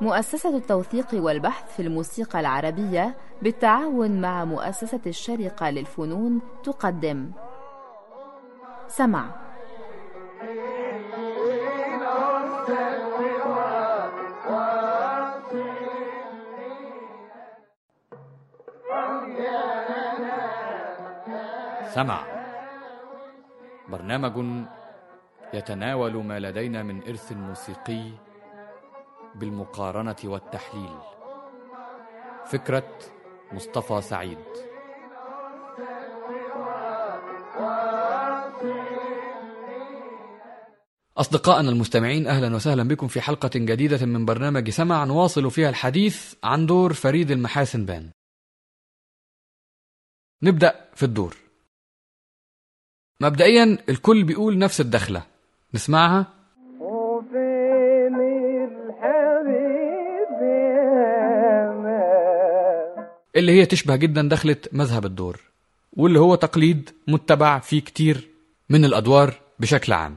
مؤسسة التوثيق والبحث في الموسيقى العربية بالتعاون مع مؤسسة الشرقة للفنون تقدم. سمع. سمع. برنامج يتناول ما لدينا من إرث موسيقي بالمقارنة والتحليل. فكرة مصطفى سعيد. أصدقائنا المستمعين أهلا وسهلا بكم في حلقة جديدة من برنامج سمع نواصل فيها الحديث عن دور فريد المحاسن بان. نبدأ في الدور. مبدئيا الكل بيقول نفس الدخلة. نسمعها؟ اللي هي تشبه جدا دخلة مذهب الدور واللي هو تقليد متبع في كتير من الأدوار بشكل عام.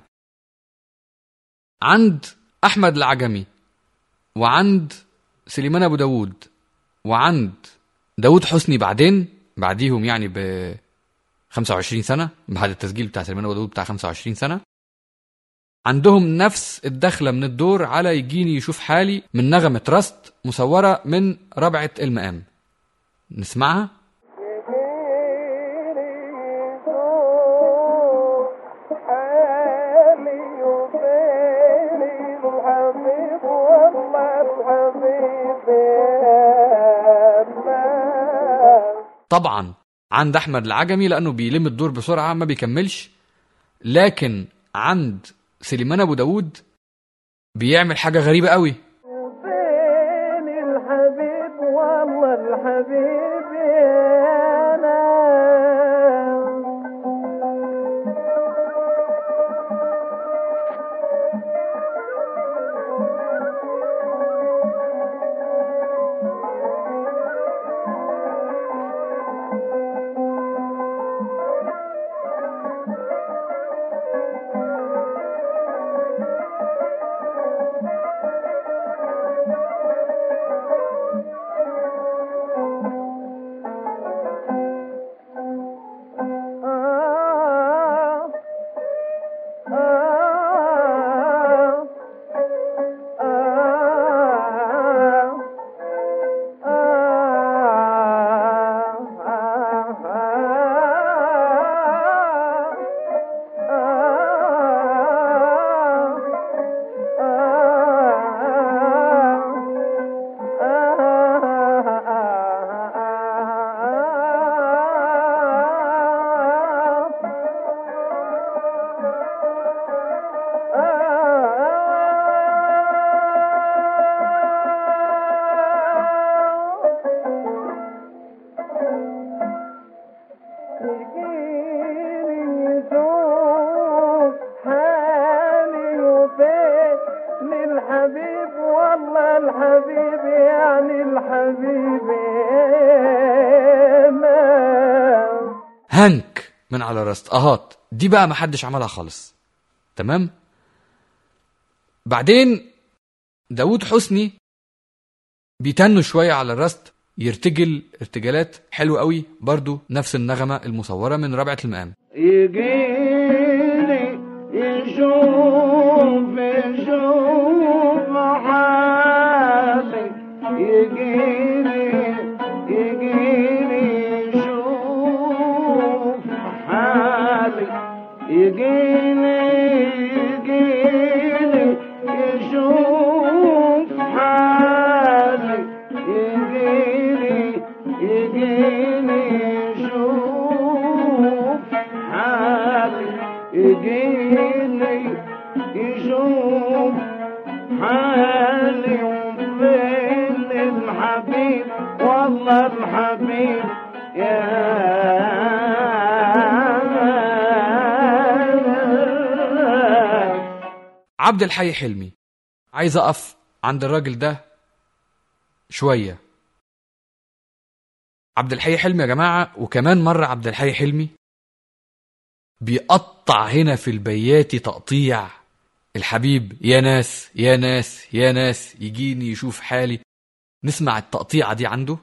عند أحمد العجمي وعند سليمان أبو داود وعند داود حسني بعدين بعديهم يعني ب 25 سنة بعد التسجيل بتاع سليمان أبو داود بتاع 25 سنة عندهم نفس الدخلة من الدور على يجيني يشوف حالي من نغمة رست مصورة من ربعة المقام. نسمعها؟ طبعا عند أحمد العجمي لأنه بيلم الدور بسرعة ما بيكملش لكن عند سليمان أبو داود بيعمل حاجة غريبة قوي. على راست. أهات. دي بقى ما حدش عملها خالص. تمام؟ بعدين داود حسني بيتنوا شوية على الراست يرتجل ارتجالات حلوة قوي برضو نفس النغمة المصورة من ربعة المقام يجيني يشوف يشوف حالي يجيني عبد الحي حلمي. عايز أقف عند الراجل ده شوية. عبد الحي حلمي يا جماعة وكمان مرة عبد الحي حلمي بيقطع هنا في البياتي تقطيع الحبيب يا ناس يا ناس يا ناس يجيني يشوف حالي. نسمع التقطيعة دي عنده.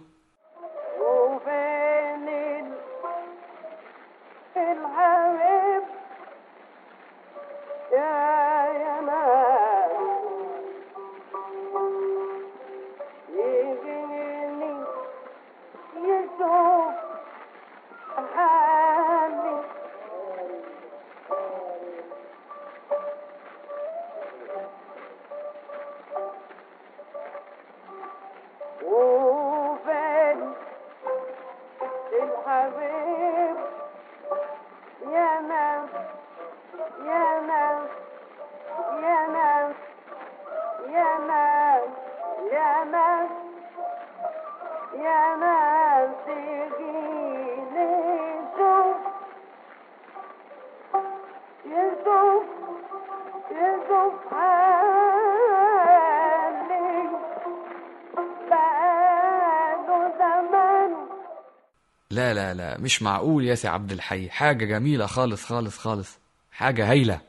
لا لا لا مش معقول يا سي عبد الحي. حاجة جميلة خالص خالص خالص. حاجة هايلة.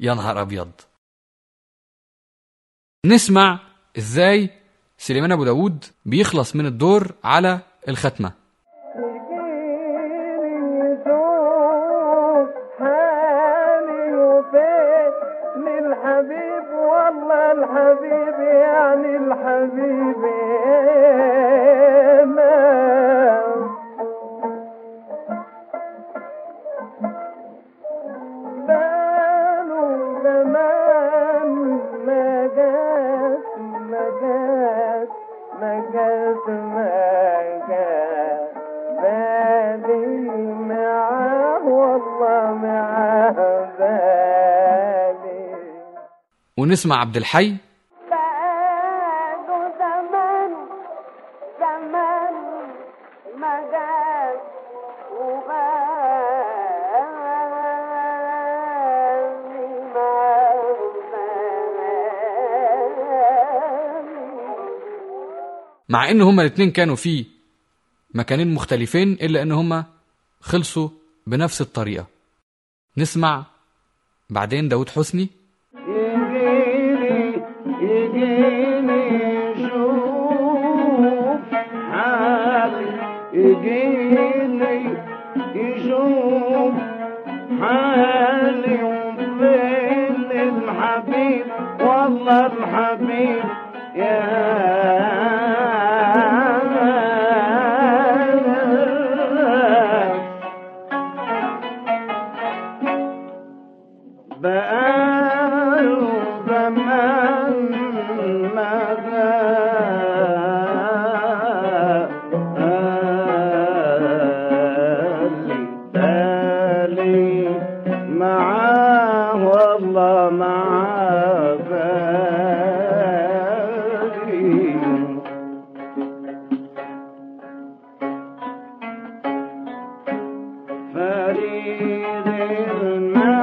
يا نهار أبيض. نسمع إزاي سليمان أبو داود بيخلص من الدور على الختمة. ونسمع عبد الحي. مع ان هما الاتنين كانوا في مكانين مختلفين إلا إن هما خلصوا بنفس الطريقة. نسمع بعدين داود حسني. يجيني فريد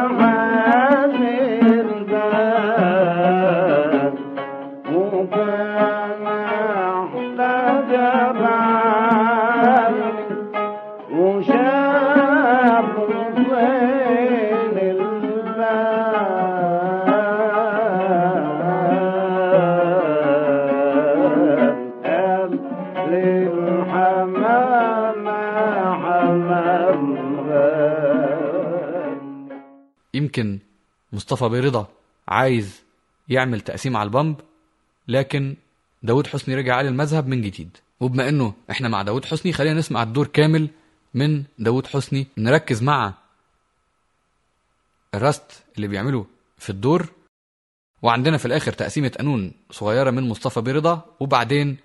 مصطفى برضا عايز يعمل تقسيم على البامب لكن داود حسني رجع على المذهب من جديد. وبما إنه إحنا مع داود حسني خلينا نسمع الدور كامل من داود حسني نركز مع الرست اللي بيعمله في الدور. وعندنا في الآخر تقسيمة قانون صغيرة من مصطفى برضا وبعدين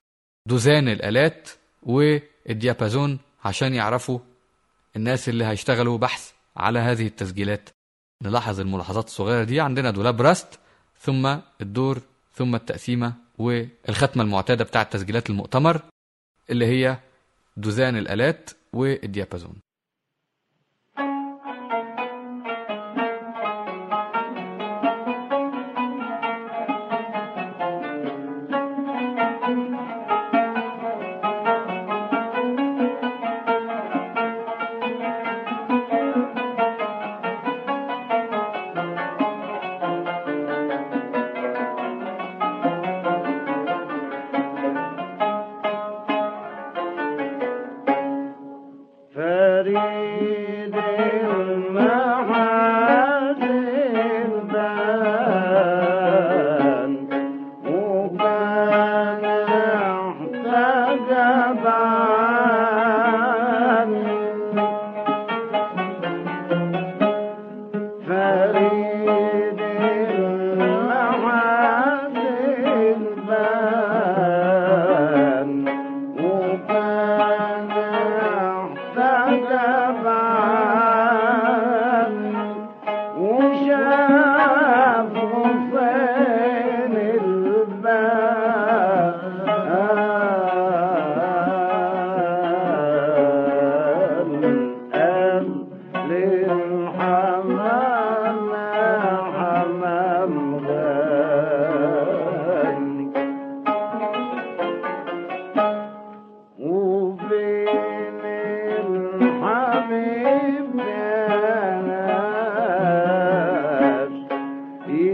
دوزان الآلات والديابازون عشان يعرفوا الناس اللي هيشتغلوا بحث على هذه التسجيلات. نلاحظ الملاحظات الصغيرة دي. عندنا دولاب راست ثم الدور ثم التقسيمة والختمة المعتادة بتاعة تسجيلات المؤتمر اللي هي دوزان الآلات والديابازون.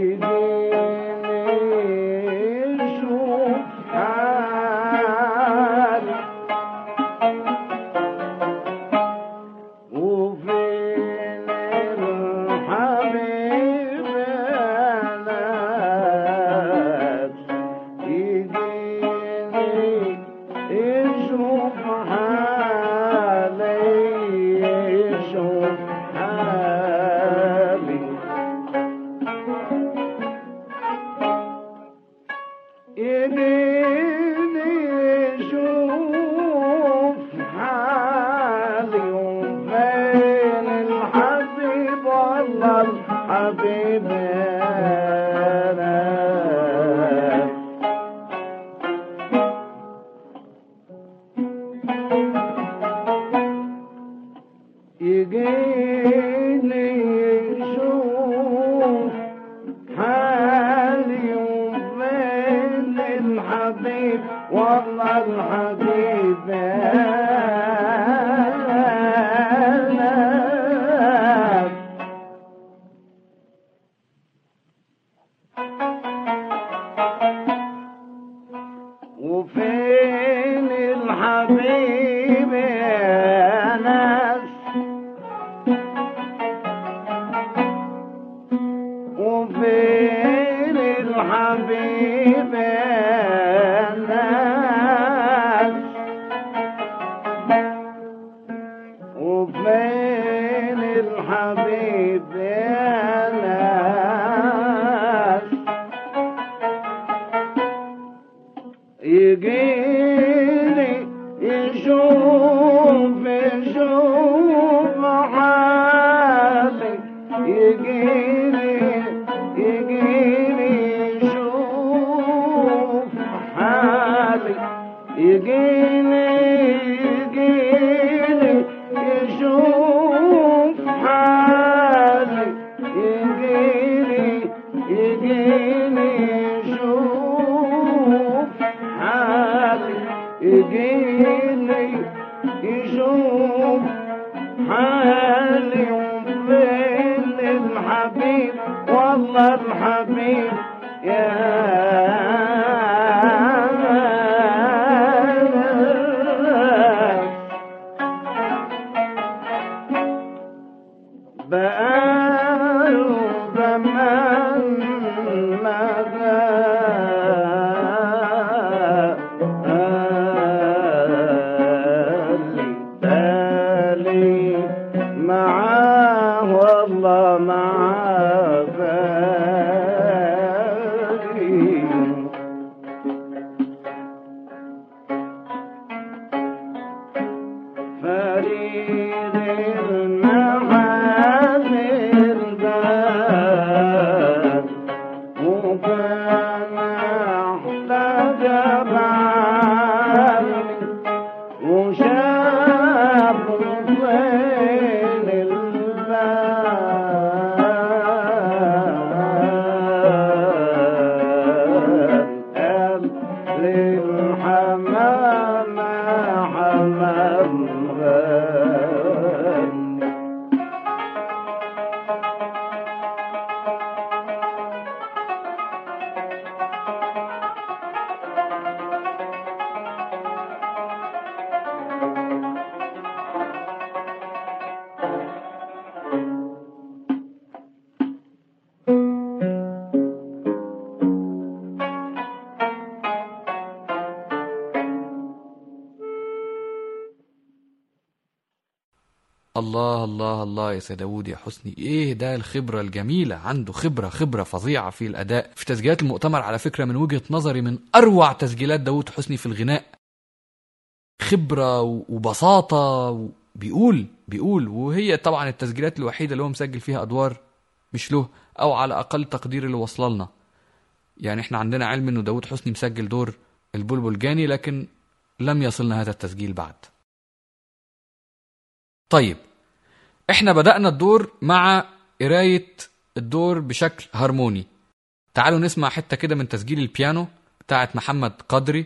You. الله الله الله يا سيد داوود يا حسني. إيه ده الخبرة الجميلة؟ عنده خبرة خبرة فظيعة في الأداء. في تسجيلات المؤتمر على فكرة من وجهة نظري من أروع تسجيلات داوود حسني في الغناء. خبرة وبساطة بيقول بيقول. وهي طبعا التسجيلات الوحيدة اللي هو مسجل فيها أدوار مش له أو على أقل تقدير اللي وصل لنا. يعني إحنا عندنا علم إنه داوود حسني مسجل دور البلبل جاني لكن لم يصلنا هذا التسجيل بعد. طيب إحنا بدأنا الدور مع قراية الدور بشكل هارموني. تعالوا نسمع حتة كده من تسجيل البيانو بتاعت محمد قدري.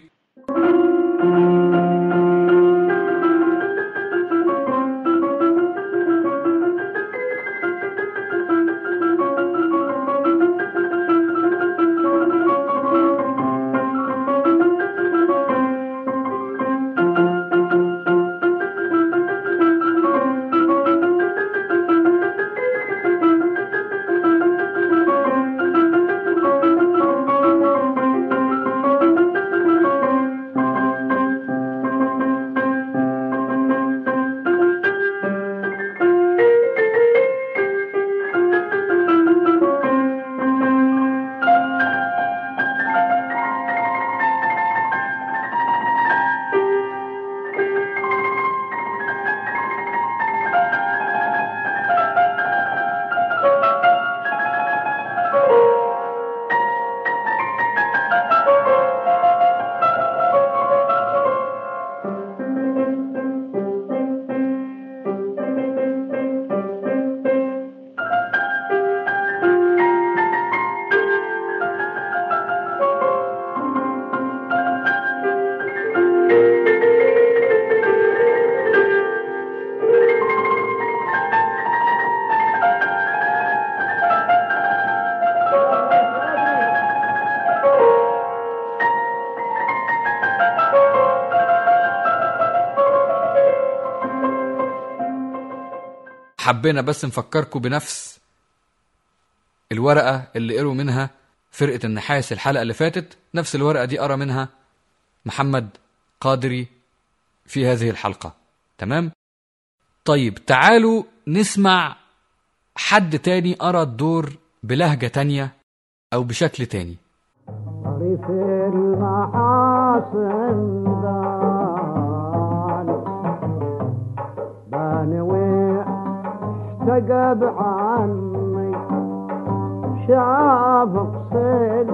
حبينا بس نفكركم بنفس الورقة اللي قروا منها فرقة النحاس الحلقة اللي فاتت نفس الورقة دي قرا منها محمد قادري في هذه الحلقة. تمام؟ طيب تعالوا نسمع حد تاني قرا الدور بلهجة تانية أو بشكل تاني. طريف بانوي احتجب عني. شاف قصيد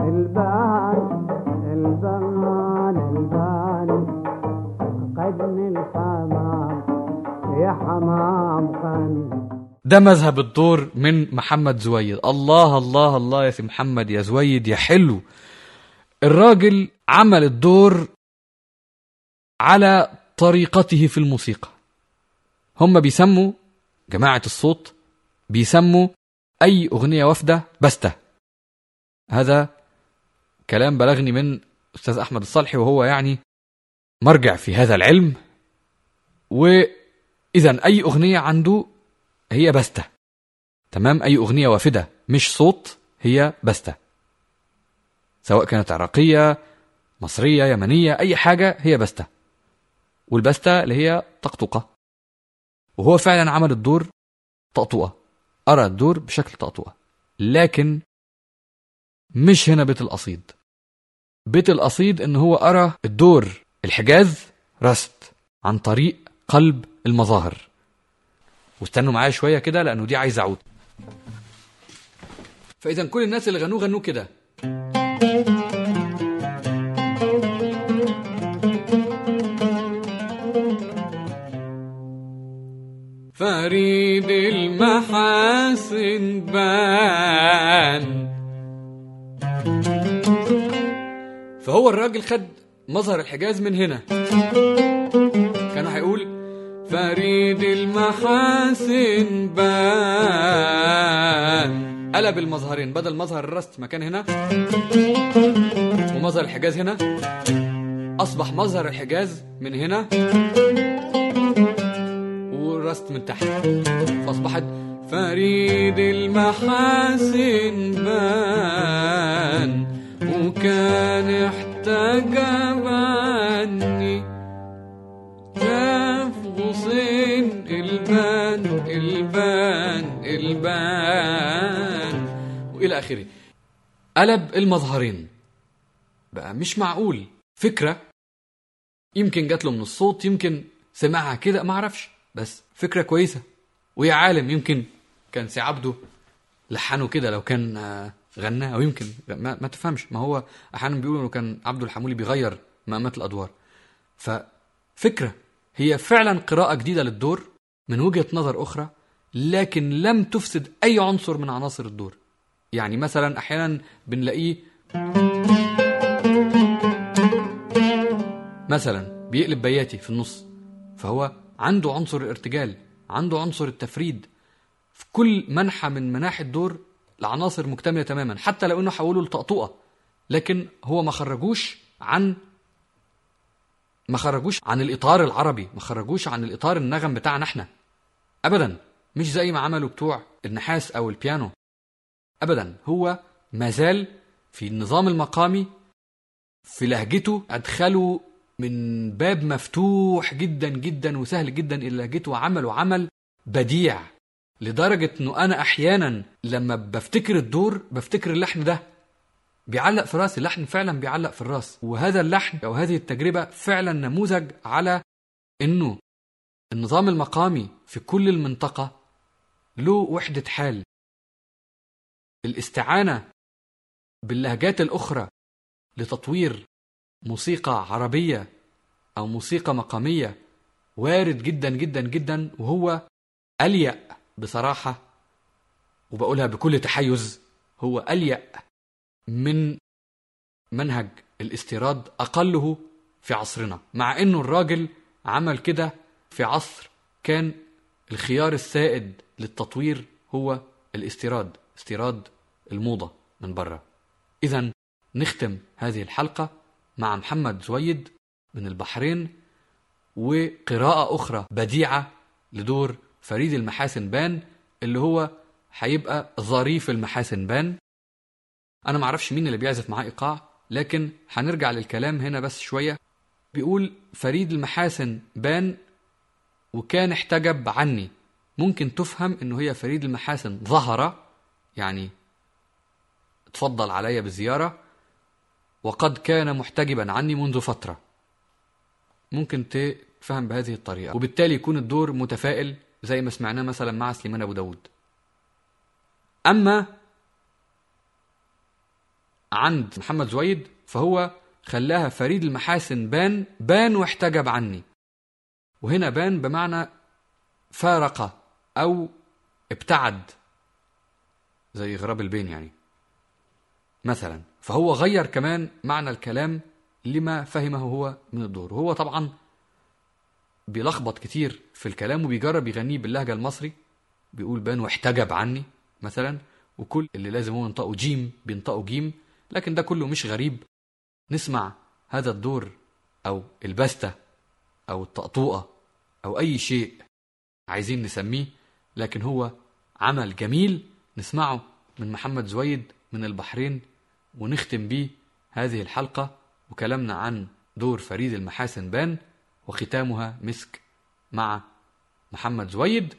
البان البان البان قدني الحمام يا حمام قن. ده مذهب الدور من محمد زويد. الله الله الله يا سي محمد يا زويد يا حلو. الراجل عمل الدور على طريقته في الموسيقى. هم بيسموا جماعة الصوت بيسموا أي أغنية وافدة بستة هذا كلام بلغني من أستاذ أحمد الصالحي وهو يعني مرجع في هذا العلم. وإذا أي أغنية عنده هي بستة تمام؟ أي أغنية وافدة مش صوت هي بستة سواء كانت عراقية مصرية يمنية أي حاجة هي بستة والبستة اللي هي طقطقة. وهو فعلا عمل الدور طقطقة أرى الدور بشكل طقطقة لكن مش هنا بيت القصيد. بيت القصيد إن هو أرى الدور الحجاز رست عن طريق قلب المظاهر. واستنوا معايا شوية كده لأنه دي عايزة عود فاذا كل الناس اللي غنوه غنوه كده. فريد المحاسن بان. فهو الراجل خد مظهر الحجاز من هنا. كان هيقول فريد المحاسن بان. قلب المظهرين بدل مظهر الرست مكان هنا ومظهر الحجاز هنا أصبح مظهر الحجاز من هنا. والرست من تحت. فاصبحت فريد المحاسن بان وكان احتجب عني شاف غصين البان البان البان وإلى آخره. قلب المظهرين. بقى مش معقول. فكرة يمكن جات له من الصوت يمكن سمعها كده ما أعرفش. بس فكرة كويسة. ويا عالم يمكن كان سي عبده لحنه كده لو كان آه، غناه أو يمكن ما, ما تفهمش. ما هو أحيانا بيقولوا إنه كان عبده الحمولي بيغير مقامات الأدوار. ففكرة هي فعلا قراءة جديدة للدور من وجهة نظر أخرى لكن لم تفسد أي عنصر من عناصر الدور. يعني مثلا أحيانا بنلاقيه مثلا بيقلب بياتي في النص فهو عنده عنصر الارتجال عنده عنصر التفريد. في كل منحى من مناحي الدور العناصر مكتملة تماما حتى لو إنه حوله لطقطقة. لكن هو ما خرجوش عن ما خرجوش عن الإطار العربي ما خرجوش عن الإطار النغم بتاعنا إحنا. ابدا مش زي ما عملوا بتوع النحاس أو البيانو. ابدا هو ما زال في النظام المقامي في لهجته ادخلوا من باب مفتوح جدا جدا وسهل جدا إلى لهجته وعملوا عمل بديع لدرجة إنه أنا أحيانا لما بفتكر الدور بفتكر اللحن ده بيعلق في رأسي اللحن فعلا بيعلق في الرأس. وهذا اللحن أو هذه التجربة فعلا نموذج على إنه النظام المقامي في كل المنطقة له وحدة حال. الاستعانة باللهجات الأخرى لتطوير موسيقى عربية أو موسيقى مقامية وارد جدا جدا جدا وهو أليق بصراحة وبقولها بكل تحيز هو أليق من منهج الاستيراد أقله في عصرنا مع إنه الراجل عمل كده في عصر كان الخيار السائد للتطوير هو الاستيراد استيراد الموضة من بره إذا نختم هذه الحلقة مع محمد زويد من البحرين وقراءة أخرى بديعة لدور فريد المحاسن بان اللي هو هيبقى ظريف المحاسن بان. أنا معرفش مين اللي بيعزف معاه إيقاع لكن هنرجع للكلام هنا بس شوية. بيقول فريد المحاسن بان وكان احتجب عني. ممكن تفهم إنه هي فريد المحاسن ظهر يعني تفضل علي بالزيارة. وقد كان محتجبا عني منذ فترة. ممكن تفهم بهذه الطريقة. وبالتالي يكون الدور متفائل زي ما سمعناه مثلا مع سليمان أبو داود. أما عند محمد زويد فهو خلاها فريد المحاسن بان بان واحتجب عني. وهنا بان بمعنى فارق أو ابتعد زي غراب البين يعني. مثلا فهو غير كمان معنى الكلام لما فهمه هو من الدور. وهو طبعا بيلخبط كتير في الكلام وبيجرب يغنيه باللهجة المصري بيقول بان واحتجب عني مثلا وكل اللي لازم هو ينطقه جيم بينطقه جيم لكن ده كله مش غريب. نسمع هذا الدور أو البستة أو الطقطوقة أو أي شيء عايزين نسميه لكن هو عمل جميل نسمعه من محمد زويد من البحرين ونختم بيه هذه الحلقة وكلامنا عن دور فريد المحاسن بان وختامها مسك مع محمد زويد.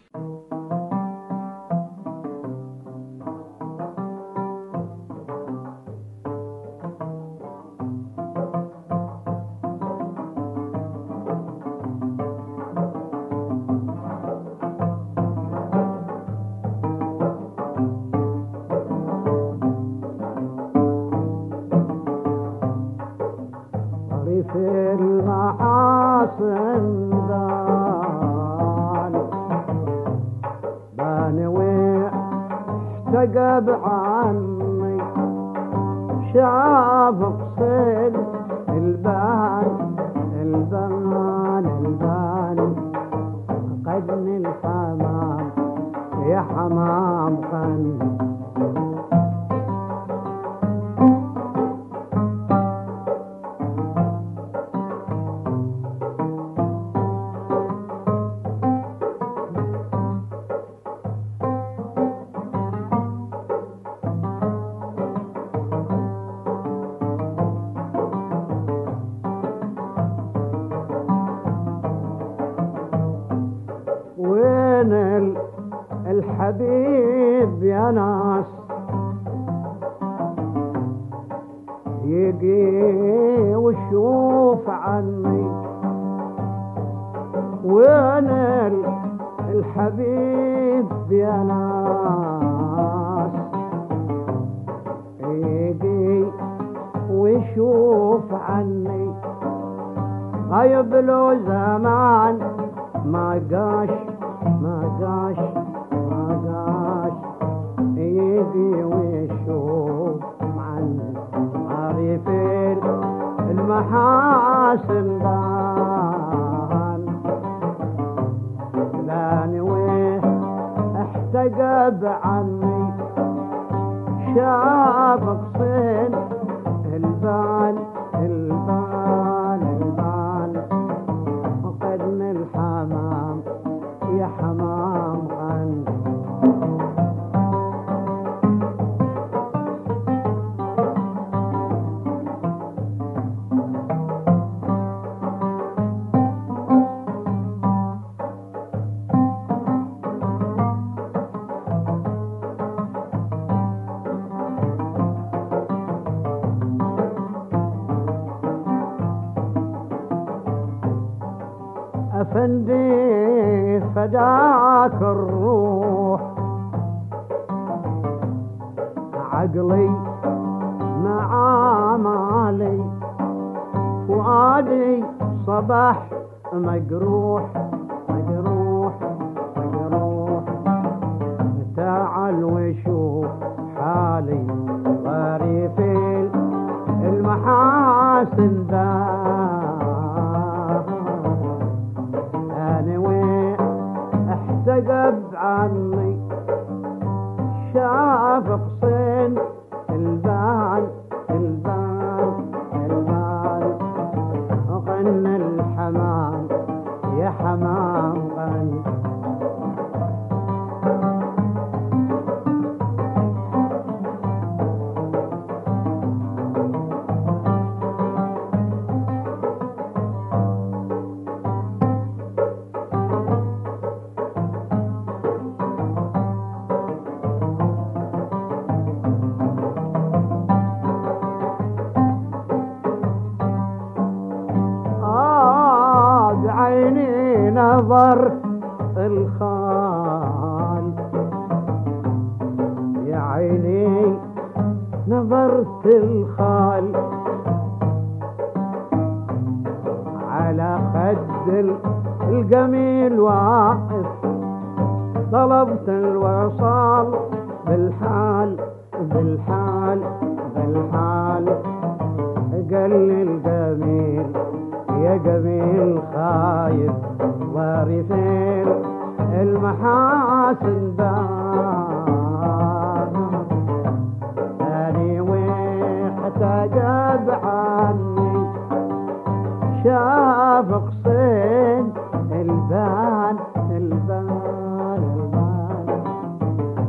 الحبيب يا ناس. يجي وشوف عني. وين ال- الحبيب يا ناس. يجي ويشوف عني. غيب له زمان ما قاش ما قاش. يجي ويشوف عني عارف المحاسن دان. لاني ويه احتجب عني شاف قصين حالي ظريف المحاسن ذا. الخان يا عيني نظرت الخال على خد الجميل واقف. طلبت الوصال بالحال بالحال بالحال. قال لي الجميل يا جميل خايف وارثين فين المحاسن دار ثاني عني شاف قصين البان البان البان.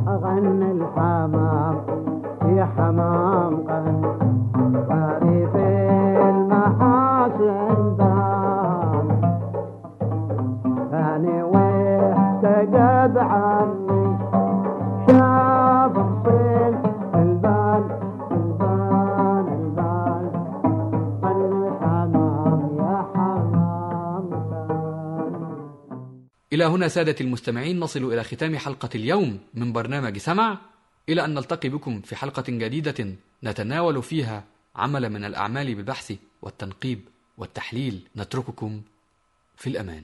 أغنى الحمام يا حمام قن. طريف المحاسن واحتجب عني. شاف قصين البان البان البان الحمام يا حمام إلى هنا سادة المستمعين نصل إلى ختام حلقة اليوم من برنامج سمع. إلى أن نلتقي بكم في حلقة جديدة نتناول فيها عمل من الأعمال بالبحث والتنقيب والتحليل. نترككم في الأمان.